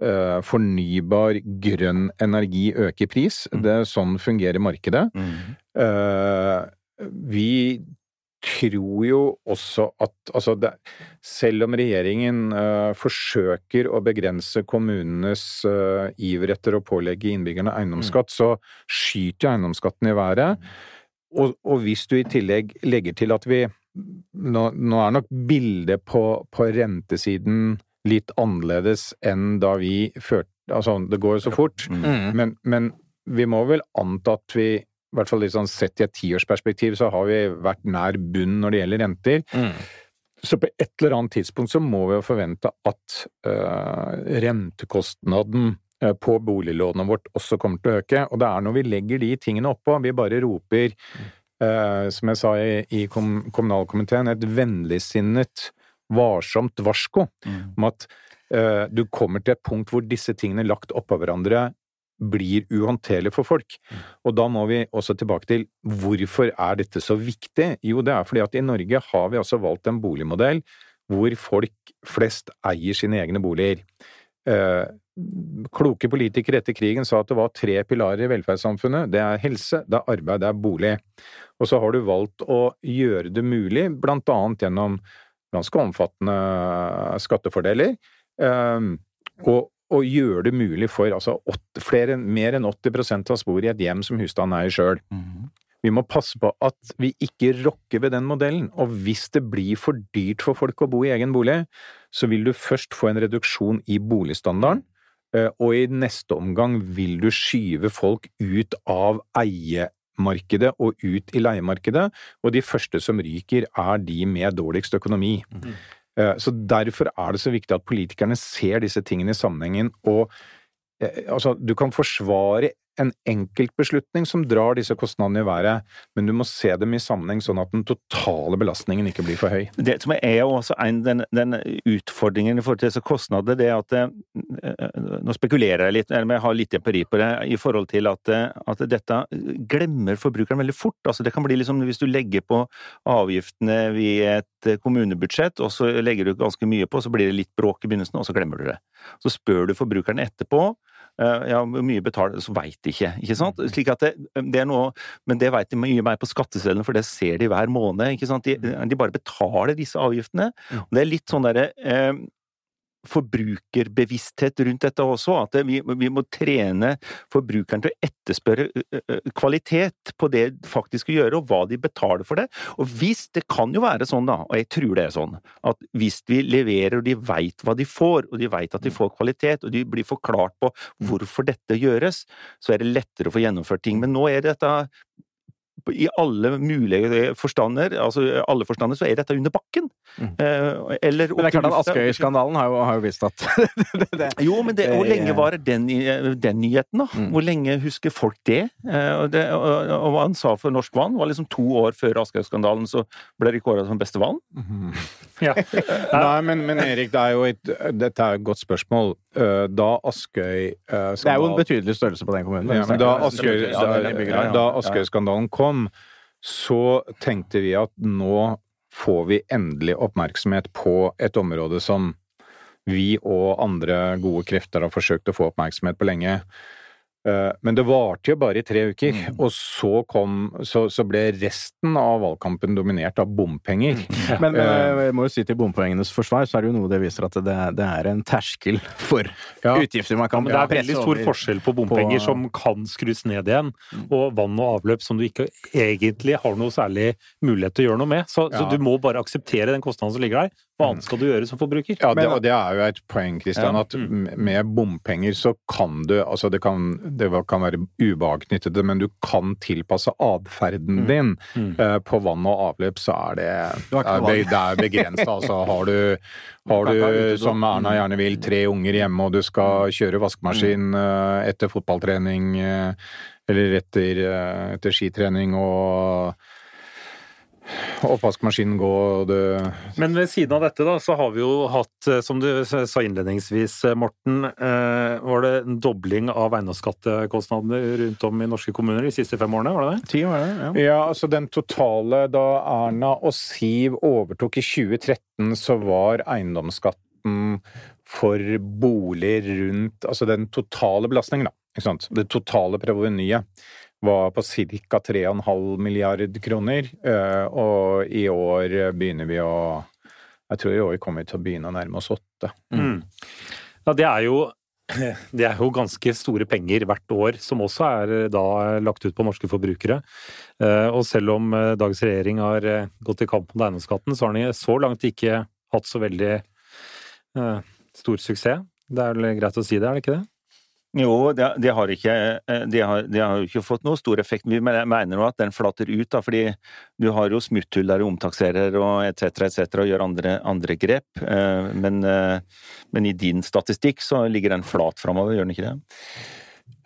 [SPEAKER 4] uh, fornybar grønn energi øke i pris. Det er sånn fungerer markedet. Eh, vi tror jo også at altså det, Selv om regjeringen uh, forsøker å begrense kommunenes eh, iver etter å pålegge innbyggerne eiendomsskatt, så skyter eiendomsskatten i været. Og, og hvis du i tillegg legger til at vi Nå, nå er nok bildet på, på rentesiden litt annerledes enn da vi førte Altså, det går jo så fort.
[SPEAKER 1] Mm.
[SPEAKER 4] Men, men vi må vel anta at vi, i hvert fall litt sånn sett i et tiårsperspektiv, så har vi vært nær bunn når det gjelder renter.
[SPEAKER 1] Mm.
[SPEAKER 4] Så på et eller annet tidspunkt så må vi jo forvente at øh, rentekostnaden øh, på boliglånet vårt også kommer til å øke. Og det er når vi legger de tingene oppå, vi bare roper, som jeg sa i, i kommunalkomiteen, et vennligsinnet, varsomt varsko om at øh, du kommer til et punkt hvor disse tingene lagt oppå hverandre blir uhåndterlig for folk. Og da må vi også tilbake til hvorfor er dette så viktig? Jo, det er fordi at i Norge har vi altså valgt en boligmodell hvor folk flest eier sine egne boliger. Kloke politikere etter krigen sa at det var tre pilarer i velferdssamfunnet. Det er helse, det er arbeid, det er bolig. Og så har du valgt å gjøre det mulig, blant annet gjennom ganske omfattende skattefordeler, og, og gjøre det mulig for altså, flere, mer enn 80 av oss bor i et hjem som husstanden eier sjøl. Vi må passe på at vi ikke rokker ved den modellen, og hvis det blir for dyrt for folk å bo i egen bolig, så vil du først få en reduksjon i boligstandarden, og i neste omgang vil du skyve folk ut av eiemarkedet og ut i leiemarkedet, og de første som ryker er de med dårligst økonomi. Mm. Så derfor er det så viktig at politikerne ser disse tingene i sammenhengen, og eh, altså, du kan forsvare en enkeltbeslutning som drar disse kostnadene i været, men du må se dem i sammenheng sånn at den totale belastningen ikke blir for høy.
[SPEAKER 3] Det som er jo også en, den, den utfordringen i forhold til disse kostnader, det er at eh, Nå spekulerer jeg litt, eller jeg har litt empiri på det, i forhold til at, eh, at dette glemmer forbrukeren veldig fort. Altså det kan bli liksom hvis du legger på avgiftene via et kommunebudsjett, og så legger du ganske mye på, så blir det litt bråk i begynnelsen, og så glemmer du det. Så spør du forbrukeren etterpå ja, hvor mye betaler så veit de ikke. ikke sant? Slik at det, det er noe, Men det veit de mye mer på skatteseddelen, for det ser de hver måned. ikke sant? De, de bare betaler disse avgiftene. Og det er litt sånn derre eh, forbrukerbevissthet rundt dette også. At vi, vi må trene forbrukeren til å etterspørre kvalitet på det de faktisk skal gjøre, og hva de betaler for det. Og hvis Det kan jo være sånn, da, og jeg tror det er sånn, at hvis vi leverer og de veit hva de får, og de veit at de får kvalitet, og de blir forklart på hvorfor dette gjøres, så er det lettere å få gjennomført ting. Men nå er dette i alle mulige forstander, altså alle forstander, så er dette under bakken. Mm. Eller
[SPEAKER 1] Mm. Men det er klart at Askøy-skandalen har, har jo visst at det, det.
[SPEAKER 3] Jo, men det, hvor
[SPEAKER 1] Eh,
[SPEAKER 3] lenge varer den, den nyheten, da?
[SPEAKER 1] Mm.
[SPEAKER 3] Hvor lenge husker folk det? Eh, Og, det og, og hva han sa for Norsk Vann, var liksom to år før Askøy-skandalen, så ble det kåra som beste vann.
[SPEAKER 2] Ja.
[SPEAKER 4] Nei, men, men Erik, det er jo et, dette er et godt spørsmål. Eh, Da Askøy-skandalen
[SPEAKER 1] Det er jo en betydelig størrelse på den kommunen.
[SPEAKER 4] Ja, men da Askøy-
[SPEAKER 1] ja,
[SPEAKER 4] da-
[SPEAKER 1] det bygger det, ja.
[SPEAKER 4] da Askøy-skandalen kom, så tenkte vi at nå får vi endelig oppmerksomhet på et område som vi og andre gode krefter har forsøkt å få oppmerksomhet på lenge. Eh, Men det varte jo bare i tre uker, og så kom så, så ble resten av valgkampen dominert av bompenger.
[SPEAKER 1] Men, men jeg må jo si til bompoengenes forsvar, så er det jo noe det viser at det, det er en terskel for
[SPEAKER 4] Ja.
[SPEAKER 1] utgifter man kan
[SPEAKER 2] ja, det er veldig stor forskjell på bompenger
[SPEAKER 1] på-
[SPEAKER 2] som kan skrus ned igjen, og vann og avløp som du ikke egentlig har noe særlig mulighet til å gjøre noe med. Så, så du må bare akseptere den kostnaden som ligger der. Hva annet skal du gjøre som forbruker?
[SPEAKER 4] Ja, det, og det er jo et poeng, Kristian,
[SPEAKER 3] Ja.
[SPEAKER 4] at med bompenger så kan du Altså, det kan, det kan være ubehag knyttet til det, men du kan tilpasse atferden din.
[SPEAKER 2] Mm.
[SPEAKER 4] Mm. På vann og avløp så er det
[SPEAKER 1] Du
[SPEAKER 4] er Det er begrenset, altså. Har du, har
[SPEAKER 1] Du
[SPEAKER 4] som Erna gjerne vil, tre unger hjemme, og du skal kjøre vaskemaskin eh, etter fotballtrening eh, eller etter, etter skitrening og oppvaskmaskinen gå, og du
[SPEAKER 2] Men ved siden av dette, da, så har vi jo hatt, eh, som du sa innledningsvis, eh, Morten, eh, var det en dobling av eiendomsskattekostnadene rundt om i norske kommuner de siste fem årene, var det det?
[SPEAKER 1] Ti år, ja.
[SPEAKER 4] Ja, altså den totale Da Erna og Siv overtok i 2013, så var eiendomsskatten for bolig rundt Altså den totale belastningen, da. Ikke sant? Det totale provenyet var på ca. 3,5 milliard kroner, eh, og i år begynner vi å Jeg tror i år kommer vi til å begynne å nærme oss åtte.
[SPEAKER 2] Mm. Ja, det er jo det er jo ganske store penger hvert år, som også er eh, da lagt ut på norske forbrukere. Eh, Og selv om dagens regjering har gått til kamp mot eiendomsskatten, så har de så langt ikke hatt så veldig eh, stor suksess. Det er vel greit å si det, er det ikke det?
[SPEAKER 3] Jo, det, det har ikke eh, det har, det har ikke fått noe stor effekt. Vi men- mener jo at den flater ut, da, fordi du har jo smutthull der du omtakserer og etc., etc., og gjør andre, andre grep. Eh, Men, eh, men i din statistikk så ligger den flat framover, gjør den ikke det?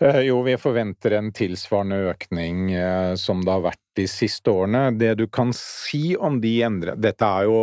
[SPEAKER 4] Eh, Jo, vi forventer en tilsvarende økning eh, som det har vært de siste årene. Det du kan si om de endre... Dette er jo,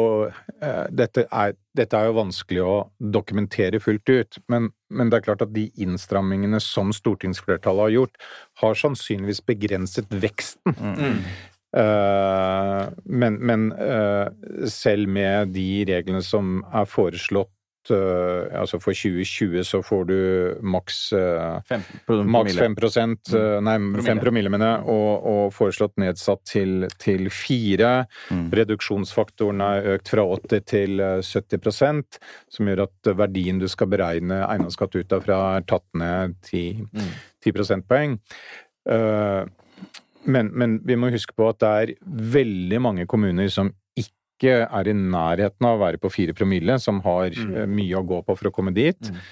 [SPEAKER 4] eh, dette er, dette er jo vanskelig å dokumentere fullt ut, men, men det er klart at de innstrammingene som stortingsflertallet har gjort, har sannsynligvis begrenset veksten. Eh, men men eh, selv med de reglene som er foreslått altså For 2020 så får du maks eh, Maks
[SPEAKER 1] promille.
[SPEAKER 4] 5 prosent, eh, nei, 5 promille, mener og, og foreslått nedsatt til, til 4.
[SPEAKER 3] Mm.
[SPEAKER 4] Reduksjonsfaktoren er økt fra 80 til eh, 70% som gjør at verdien du skal beregne eiendomsskatt ut av fra, er tatt ned 10, 10 prosentpoeng. Uh, men, men vi må huske på at det er veldig mange kommuner som ikke er i nærheten av å være på 4 promille, som har mm. mye å gå på for å komme dit. Mm.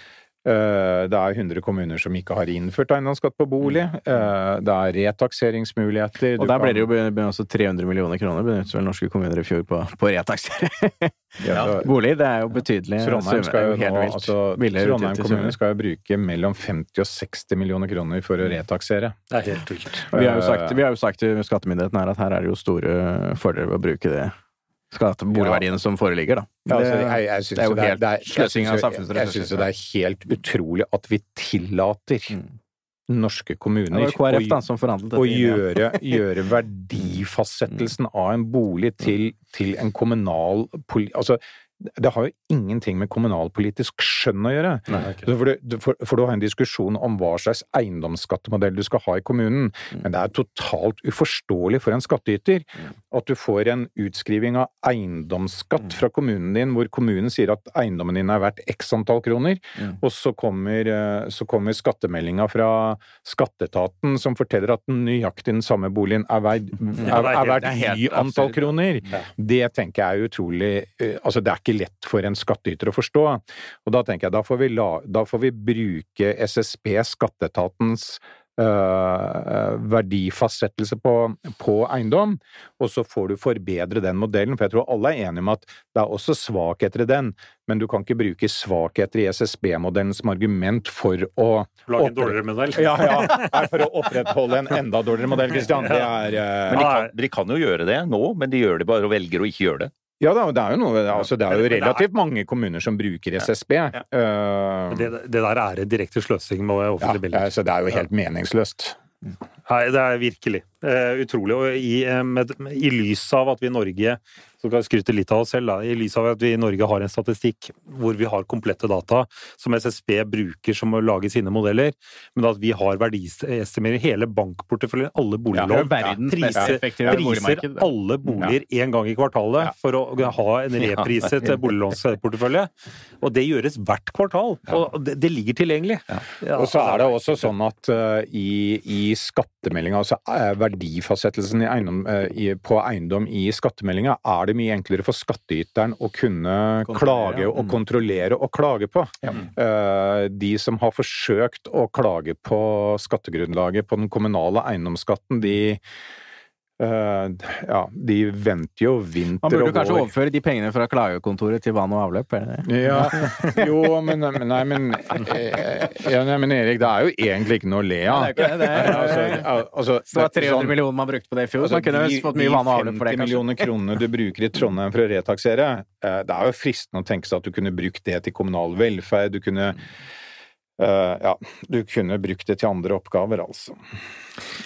[SPEAKER 4] Det er 100 kommuner som ikke har innført eiendomsskatt på bolig. Eh, Det er retakseringsmuligheter.
[SPEAKER 1] Og der ble det jo også 300 millioner kroner benyttet vel norske kommuner i fjor på, på retaksering.
[SPEAKER 4] Ja,
[SPEAKER 1] Bolig, det er jo betydelig.
[SPEAKER 4] Trondheim skal jo nå, altså, Trondheim kommune skal jo bruke mellom 50 og 60 millioner kroner for å retaksere.
[SPEAKER 2] Det er helt vilt.
[SPEAKER 1] Vi har jo sagt, vi har jo sagt til skattemyndighetene her at her er det jo store fordeler ved å bruke det boligverdiene som foreligger, da.
[SPEAKER 4] Ja, altså, jeg, jeg
[SPEAKER 1] det er jo
[SPEAKER 4] jo det er,
[SPEAKER 1] helt
[SPEAKER 4] det er,
[SPEAKER 1] sløsing av samfunnsressurser.
[SPEAKER 4] jeg synes jo det er helt utrolig at vi tillater
[SPEAKER 1] Mm.
[SPEAKER 4] norske kommuner
[SPEAKER 1] var KrF da
[SPEAKER 4] å
[SPEAKER 1] ja.
[SPEAKER 4] gjøre, gjøre verdifastsettelsen av en bolig til, til en kommunal poli... Altså, det har jo ingenting med kommunalpolitisk skjønn å gjøre.
[SPEAKER 2] Nei.
[SPEAKER 4] For, du, for, for du har en diskusjon om hva slags eiendomsskattemodell du skal ha i kommunen, men det er totalt uforståelig for en skattyter at du får en utskriving av eiendomsskatt fra kommunen din, hvor kommunen sier at eiendommen din er verdt x antall kroner, og så kommer, eh, så kommer skattemeldinga fra skatteetaten som forteller at den nøyaktig den samme boligen er verdt,
[SPEAKER 2] Ja,
[SPEAKER 4] er,
[SPEAKER 2] er
[SPEAKER 4] er verdt
[SPEAKER 1] er
[SPEAKER 4] y antall kroner. Det tenker jeg er utrolig eh, Altså, det er ikke lett for en skattyter å forstå. Og da tenker jeg, da får vi, la, da får vi bruke SSB, skatteetatens øh, verdifastsettelse på, på eiendom, og så får du forbedre den modellen. For jeg tror alle er enige om at det er også svakheter i den, men du kan ikke bruke svakheter i SSB-modellen som argument for å
[SPEAKER 2] Lage en dårligere modell.
[SPEAKER 4] Ja, ja. For å opprettholde en enda dårligere modell, Kristian. Det er øh,
[SPEAKER 3] Men de kan, de kan jo gjøre det nå, men de gjør det bare og velger å ikke gjøre det.
[SPEAKER 4] Ja da, det er jo noe altså Det er jo relativt mange kommuner som bruker SSB.
[SPEAKER 2] Ja,
[SPEAKER 4] ja.
[SPEAKER 2] Det, det der er direkte sløsing med
[SPEAKER 4] ja,
[SPEAKER 2] offentlige midler.
[SPEAKER 4] så det er jo helt meningsløst.
[SPEAKER 2] Nei, det er virkelig. Eh, utrolig. Og i, eh, med, i lys av at vi i Norge så kan jeg skryte litt av oss selv, da. I lys av at vi i Norge har en statistikk hvor vi har komplette data som SSB bruker som å lage sine modeller, men at vi har verdiestimerer hele bankporteføljen, alle boliglån,
[SPEAKER 1] ja,
[SPEAKER 2] priser, priser alle boliger én gang i kvartalet for å ha en repriset boliglånsportefølje. Og det gjøres hvert kvartal. Og det, det ligger tilgjengelig. Ja,
[SPEAKER 4] Og så er det også sånn at uh, i, i skattemeldinga, altså eh, verdifastsettelsen i eiendom, eh, i, på eiendom i skattemeldinga, er det mye enklere for skattyteren å kunne klage og
[SPEAKER 1] Mm.
[SPEAKER 4] kontrollere og klage på. Ja. De som har forsøkt å klage på skattegrunnlaget på den kommunale eiendomsskatten, de eh, ja, de venter jo vinter
[SPEAKER 1] Man burde kanskje overføre de pengene fra klagekontoret til vann og avløp? Er det det?
[SPEAKER 4] Ja, jo, men, Nei, men eh, ja, nei, men Erik, det er jo egentlig ikke noe å le av.
[SPEAKER 1] Det er
[SPEAKER 4] Altså, altså,
[SPEAKER 1] det var 300
[SPEAKER 4] sånn-
[SPEAKER 1] millioner man brukte på det i fjor,
[SPEAKER 4] altså,
[SPEAKER 1] så man kunne
[SPEAKER 4] de-
[SPEAKER 1] fått mye vann og avløp for det,
[SPEAKER 4] De 50 millioner kronene du bruker i Trondheim for å retaksere, eh, det er jo fristende å tenke seg at du kunne brukt det til kommunal velferd, du kunne ja, du kunne brukt det til andre oppgaver, altså.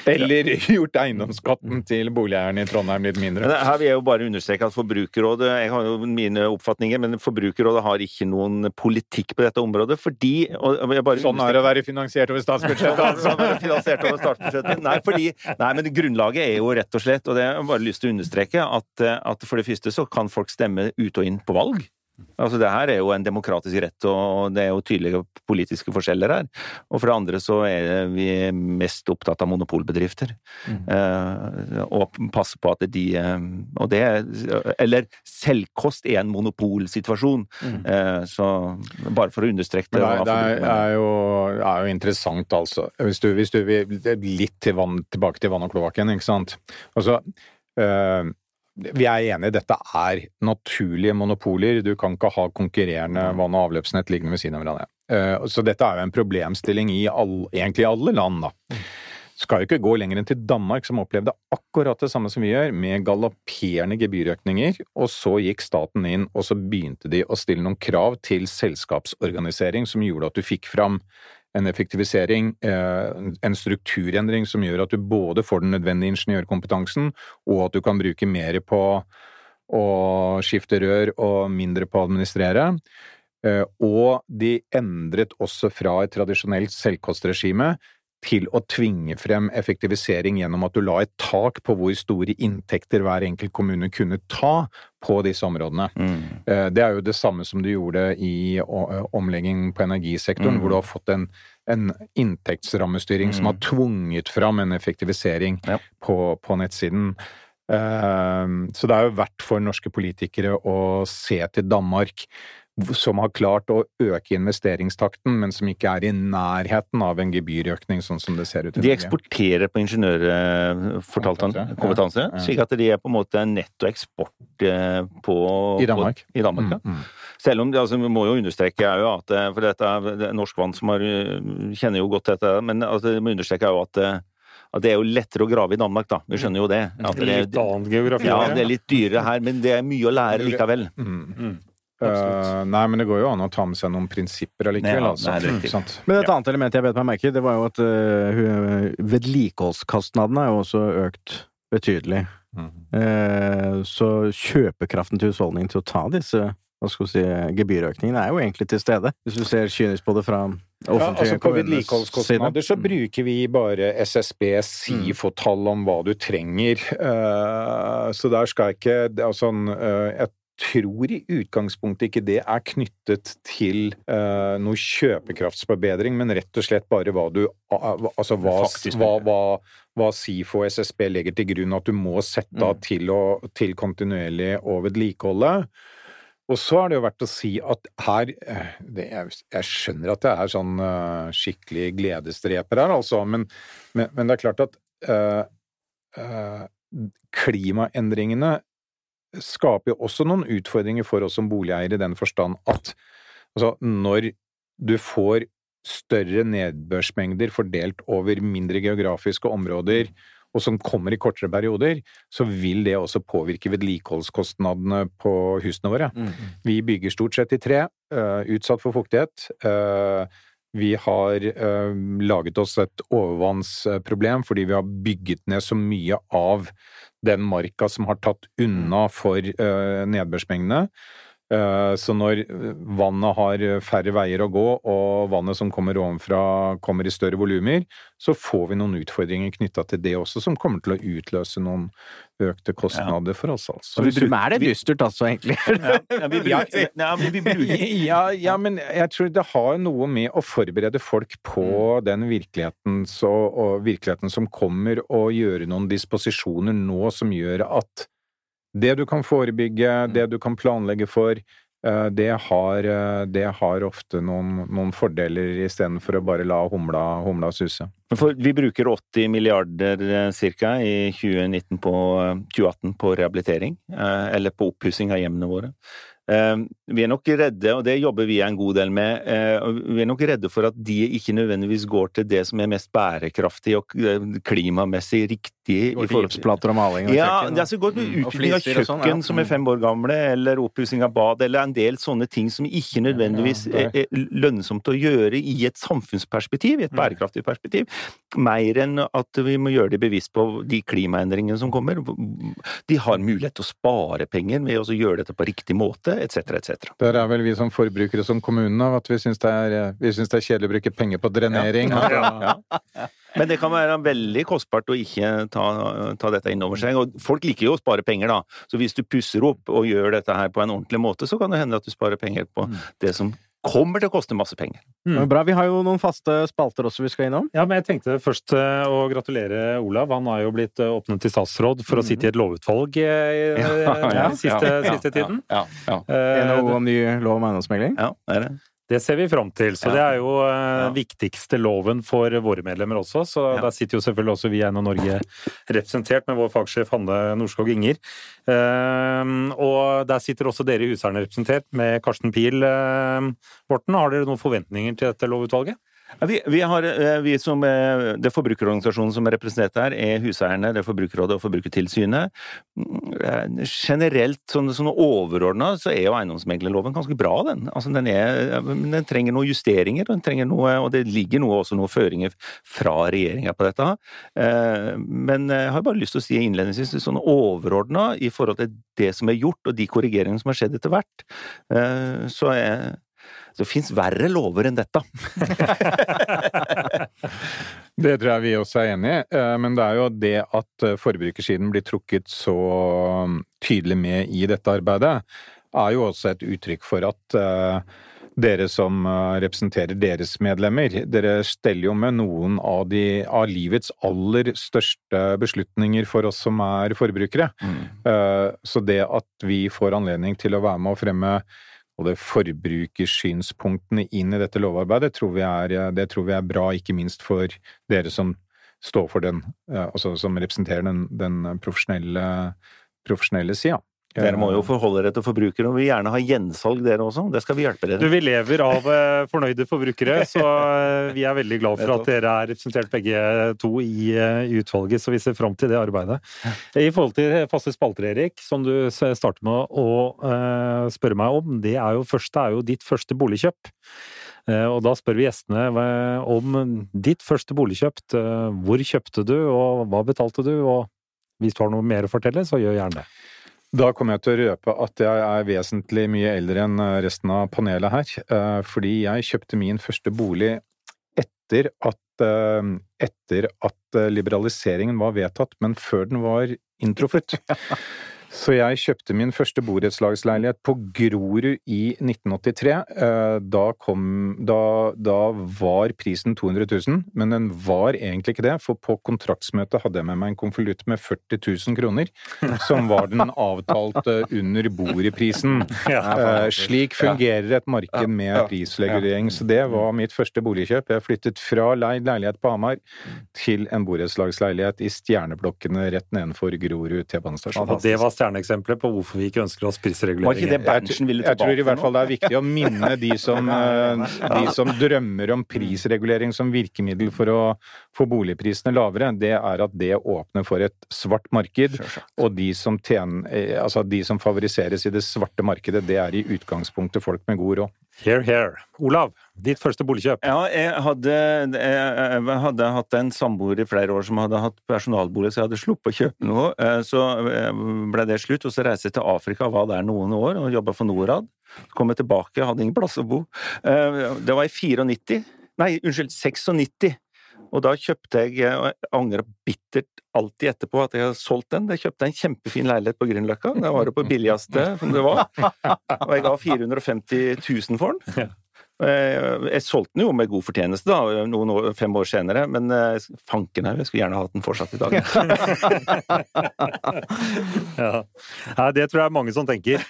[SPEAKER 4] Eller gjort eiendomsskatten til boligeierne i Trondheim litt mindre.
[SPEAKER 3] Men her vil jeg jo bare understreke at Forbrukerrådet jeg har jo mine oppfatninger, men Forbrukerrådet har ikke noen politikk på dette området, fordi
[SPEAKER 4] Sånn er det å være finansiert over statsbudsjettet, altså.
[SPEAKER 3] Altså, være finansiert over statsbudsjettet. Nei, fordi, nei, men grunnlaget er jo rett og slett, og det har jeg bare lyst til å understreke, at, at for det første så kan folk stemme ut og inn på valg. Altså Det her er jo en demokratisk rett, og det er jo tydelige politiske forskjeller her. Og for det andre så er vi mest opptatt av monopolbedrifter. Eh, og passe på at de eh, Og det Eller selvkost er en monopolsituasjon. Eh, så bare for å understreke det.
[SPEAKER 4] det, er, det er, er, jo, er jo interessant, altså. Hvis du, hvis du vil litt til vann, tilbake til vann og kloakken, ikke sant. Altså, vi er enige, dette er naturlige monopoler. Du kan ikke ha konkurrerende vann- og avløpsnett liggende ved siden av hverandre. Eh, så dette er jo en problemstilling i all, egentlig alle land, da. Skal jo ikke gå lenger enn til Danmark, som opplevde akkurat det samme som vi gjør, med galopperende gebyrøkninger, og så gikk staten inn, og så begynte de å stille noen krav til selskapsorganisering som gjorde at du fikk fram en effektivisering, eh, en strukturendring som gjør at du både får den nødvendige ingeniørkompetansen, og at du kan bruke mer på å skifte rør og mindre på å administrere. Eh, Og de endret også fra et tradisjonelt selvkostregime til å tvinge frem effektivisering gjennom at du la et tak på hvor store inntekter hver enkelt kommune kunne ta på disse områdene.
[SPEAKER 3] Mm.
[SPEAKER 4] Eh, Det er jo det samme som du gjorde i å- omlegging på energisektoren,
[SPEAKER 3] Mm.
[SPEAKER 4] hvor du har fått en, en inntektsrammestyring som har tvunget fram en effektivisering
[SPEAKER 3] Ja.
[SPEAKER 4] på, på nettsiden. Eh, Så det er jo verdt for norske politikere å se til Danmark, som har klart å øke investeringstakten, men som ikke er i nærheten av en gebyrøkning, sånn som det ser ut i
[SPEAKER 3] De eksporterer på ingeniør, fortalte han,
[SPEAKER 4] Kompetanse, ja. Ja.
[SPEAKER 3] slik at de er på en måte nettoeksport netto eksport eh, på
[SPEAKER 4] I Danmark.
[SPEAKER 3] På, I Danmark, ja.
[SPEAKER 4] Mm, mm.
[SPEAKER 3] Selv om, altså, vi må jo understreke er jo at eh, For dette er er Norsk Vann som har, eh, kjenner jo godt dette, men altså, vi må understreke er jo at, eh, at det er jo lettere å grave i Danmark, da. Vi skjønner jo det. At det
[SPEAKER 2] Litt annen geografi.
[SPEAKER 3] ja, det er litt dyrere her, men det er mye å lære likevel.
[SPEAKER 4] Mm.
[SPEAKER 2] Mm.
[SPEAKER 4] Eh, nei, men det går jo an å ta med seg noen prinsipper allikevel,
[SPEAKER 3] Ja,
[SPEAKER 4] altså. Nei?
[SPEAKER 1] Men et annet element jeg bet meg merke i, det var jo at uh, vedlikeholdskostnadene er jo også økt betydelig.
[SPEAKER 4] Mm.
[SPEAKER 1] Uh, så kjøpekraften til husholdningen til å ta disse hva skal vi si, gebyrøkningene er jo egentlig til stede, hvis du ser kynisk på det fra
[SPEAKER 4] Ja, altså På vedlikeholdskostnader så bruker vi bare SSB SIFO-tall om hva du trenger. Eh, så der skal jeg ikke det er sånn, eh, Jeg tror i utgangspunktet ikke det er knyttet til uh, noe kjøpekraftsforbedring, men rett og slett bare hva du Altså hva, hva, hva, hva SIFO og SSB legger til grunn at du må sette av til, å, til kontinuerlig å vedlikeholde. Og så er det jo verdt å si at her eh, det, jeg, jeg skjønner at det er sånn uh, skikkelig gledesdreper her, altså, men, men, men det er klart at uh, uh, klimaendringene skaper jo også noen utfordringer for oss som boligeiere i den forstand at altså, når du får større nedbørsmengder fordelt over mindre geografiske områder, og som kommer i kortere perioder, så vil det også påvirke vedlikeholdskostnadene på husene våre.
[SPEAKER 1] Mm.
[SPEAKER 4] Vi bygger stort sett i tre, eh, utsatt for fuktighet. eh, Vi har eh, laget oss et overvannsproblem fordi vi har bygget ned så mye av den marka som har tatt unna for eh, nedbørsmengdene. Eh, Så når vannet har færre veier å gå, og vannet som kommer ovenfra kommer i større volumer, så får vi noen utfordringer knytta til det også, som kommer til å utløse noen økte kostnader for oss, altså.
[SPEAKER 1] Så vi, er det dystert, altså, egentlig?
[SPEAKER 3] Ja, ja, vi bruker, ja, vi bruker
[SPEAKER 4] Ja, ja, men jeg tror det har noe med å forberede folk på den virkeligheten, så, og virkeligheten som kommer, og gjøre noen disposisjoner nå som gjør at det du kan forebygge, det du kan planlegge for, eh, det har, eh, det har ofte noen, noen fordeler istedenfor å bare la humla, humla suse.
[SPEAKER 3] For vi bruker 80 milliarder ca. cirka i 2019 på, eh, 2018 på rehabilitering, eh, eller på oppussing av hjemmene våre. Eh, Vi er nok redde, og det jobber vi en god del med, eh, vi er nok redde for at de ikke nødvendigvis går til det som er mest bærekraftig og eh, klimamessig riktig. I
[SPEAKER 1] forhåndsplater og maling og
[SPEAKER 3] Ja,
[SPEAKER 1] kjøkken.
[SPEAKER 3] det er så godt med
[SPEAKER 1] Mm,
[SPEAKER 3] utvikling av
[SPEAKER 1] sånn,
[SPEAKER 3] kjøkken
[SPEAKER 1] ja.
[SPEAKER 3] som er fem år gamle, eller oppussing av bad, eller en del sånne ting som ikke nødvendigvis er, er lønnsomt å gjøre i et samfunnsperspektiv, i et bærekraftig perspektiv, mer enn at vi må gjøre det bevisst på de klimaendringene som kommer. De har mulighet til å spare penger ved å gjøre dette på riktig måte, etc., etc.
[SPEAKER 4] Der er vel vi som forbrukere som kommunen av at vi syns det, det er kjedelig å bruke penger på drenering.
[SPEAKER 3] ja, Ja. Men det kan være veldig kostbart å ikke ta, ta dette inn over seg. Og folk liker jo å spare penger, da. Så hvis du pusser opp og gjør dette her på en ordentlig måte, så kan det hende at du sparer penger på det som kommer til å koste masse penger.
[SPEAKER 1] Mm. Bra, vi har jo noen faste spalter også vi skal innom.
[SPEAKER 2] Ja, men jeg tenkte først eh, å gratulere Olav. Han har jo blitt åpnet til statsråd for å sitte i et lovutvalg eh, i-
[SPEAKER 3] Ja,
[SPEAKER 2] den siste,
[SPEAKER 3] ja, ja,
[SPEAKER 2] siste tiden.
[SPEAKER 3] Ja, ja,
[SPEAKER 1] ja.
[SPEAKER 2] Eh,
[SPEAKER 1] noe om ny lov om eiendomsmegling?
[SPEAKER 3] ja, det er det.
[SPEAKER 2] Det ser vi fram til. Så
[SPEAKER 3] Ja.
[SPEAKER 2] det er jo eh,
[SPEAKER 3] Ja.
[SPEAKER 2] viktigste loven for våre medlemmer også. Så
[SPEAKER 3] Ja.
[SPEAKER 2] der sitter jo selvfølgelig også vi i Eiendom Norge representert med vår fagsjef Hanne Norskog Inger. Eh, og der sitter også dere i Huseierne representert med Karsten Pil. Eh, Morten, har dere noen forventninger til dette lovutvalget?
[SPEAKER 3] Vi, vi, har, eh, vi som eh, Det forbrukerorganisasjonen som er representert her, er Huseierne, det er Forbrukerrådet og Forbrukertilsynet. Mm, eh, Generelt, sånn, sånn overordna, så er jo eiendomsmeglerloven ganske bra, den. Altså, den, er, den trenger noen justeringer, den trenger noe, og det ligger noe, også noen føringer fra regjeringa på dette. Men jeg har bare lyst til å si innledningsvis sånn overordna i forhold til det som er gjort, og de korrigeringene som har skjedd etter hvert, så er så det fins verre lover enn dette.
[SPEAKER 4] Det tror jeg vi også er enig i, eh, men det er jo det at eh, forbrukersiden blir trukket så mm, tydelig med i dette arbeidet, er jo også et uttrykk for at eh, dere som representerer deres medlemmer, dere steller jo med noen av, de, av livets aller største beslutninger for oss som er forbrukere. Mm. Så det at vi får anledning til å være med å fremme både forbrukersynspunktene inn i dette lovarbeidet, tror er, det tror vi er bra, ikke minst for dere som står for den, eh, altså som representerer den, den profesjonelle, profesjonelle sida.
[SPEAKER 3] Dere må jo forholde dere til forbrukere, og vi vil gjerne ha gjensalg dere også. Det skal vi hjelpe
[SPEAKER 2] Du,
[SPEAKER 3] med.
[SPEAKER 2] Vi lever av eh, fornøyde forbrukere, så eh, vi er veldig glad for at dere er representert begge to i, eh, i utvalget, så vi ser fram til det arbeidet. I forhold til faste spalter, Erik, som du starter med å spørre meg om, det er jo, første, er jo ditt første boligkjøp. Og da spør vi gjestene om ditt første boligkjøp. Hvor kjøpte du, og hva betalte du? Og hvis du har noe mer å fortelle, så gjør gjerne det.
[SPEAKER 4] Da kommer jeg til å røpe at jeg er vesentlig mye eldre enn eh, resten av panelet her, eh, fordi jeg kjøpte min første bolig etter at, eh, etter at liberaliseringen var vedtatt, men før den var inntruffet. Så jeg kjøpte min første borettslagsleilighet på Grorud i 1983. Eh, Da, kom, da, da var prisen 200 000, men den var egentlig ikke det, for på kontraktsmøtet hadde jeg med meg en konvolutt med 40 000 kroner, som var den avtalte under bordet-prisen. Eh, Slik fungerer et marked med prisregulering. Så det var mitt første boligkjøp. Jeg flyttet fra leid leilighet på Hamar til en borettslagsleilighet i stjerneblokkene rett nedenfor Grorud T-banestasjon.
[SPEAKER 2] Og det stjerneeksempelet på hvorfor vi ikke ønsker oss prisreguleringer.
[SPEAKER 3] Ville
[SPEAKER 4] Jeg tror i hvert fall det er viktig å minne de som, eh, de som drømmer om prisregulering som virkemiddel for å få boligprisene lavere. Det er at det åpner for et svart marked, og de som, tjener, eh, altså de som favoriseres i det svarte markedet, det er i utgangspunktet folk med god råd.
[SPEAKER 2] Here, here. Olav, ditt første boligkjøp?
[SPEAKER 3] Ja, jeg hadde, jeg hadde hatt en samboer i flere år som hadde hatt personalbolig, så jeg hadde sluppet å kjøpe noe. Eh, så eh, ble det slutt, og så reiste jeg til Afrika, var der noen år og jobba for Norad. Så kom jeg tilbake, hadde ingen plass å bo. Eh, det var i 94. Nei, unnskyld, 96. Og da kjøpte jeg, og jeg angrer bittert alltid etterpå at jeg har solgt den, jeg kjøpte en kjempefin leilighet på Grünerløkka. Det var det på billigste som det var. Og jeg ga 450 000 for den. Eh, Jeg solgte den jo med god fortjeneste da, noen år, fem år senere, men eh, fanken her, jeg skulle gjerne hatt den fortsatt i dag.
[SPEAKER 2] Ja. Nei, det tror jeg er mange som tenker.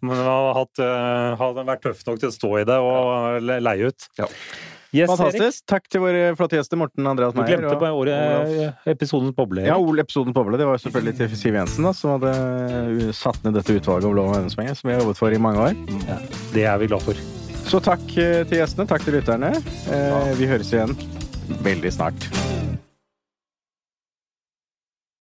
[SPEAKER 2] Men det har, hatt, eh, har vært tøft nok til å stå i det og leie ut.
[SPEAKER 3] Ja.
[SPEAKER 2] Yes, Erik.
[SPEAKER 1] Fantastisk. Takk til våre flotte gjester Morten Andreas
[SPEAKER 2] Du
[SPEAKER 1] Meyer.
[SPEAKER 2] glemte på året episodens boble.
[SPEAKER 1] Ja,
[SPEAKER 2] Erik.
[SPEAKER 1] Ole episoden Boble. Det var jo selvfølgelig til Siv Jensen, da, som hadde uh, satt ned dette utvalget om lov om eiendomspenger, som vi har jobbet for i mange år.
[SPEAKER 2] Det er vi glad for.
[SPEAKER 1] Så takk eh, til gjestene, takk til lytterne. Eh, Vi høres igjen veldig snart.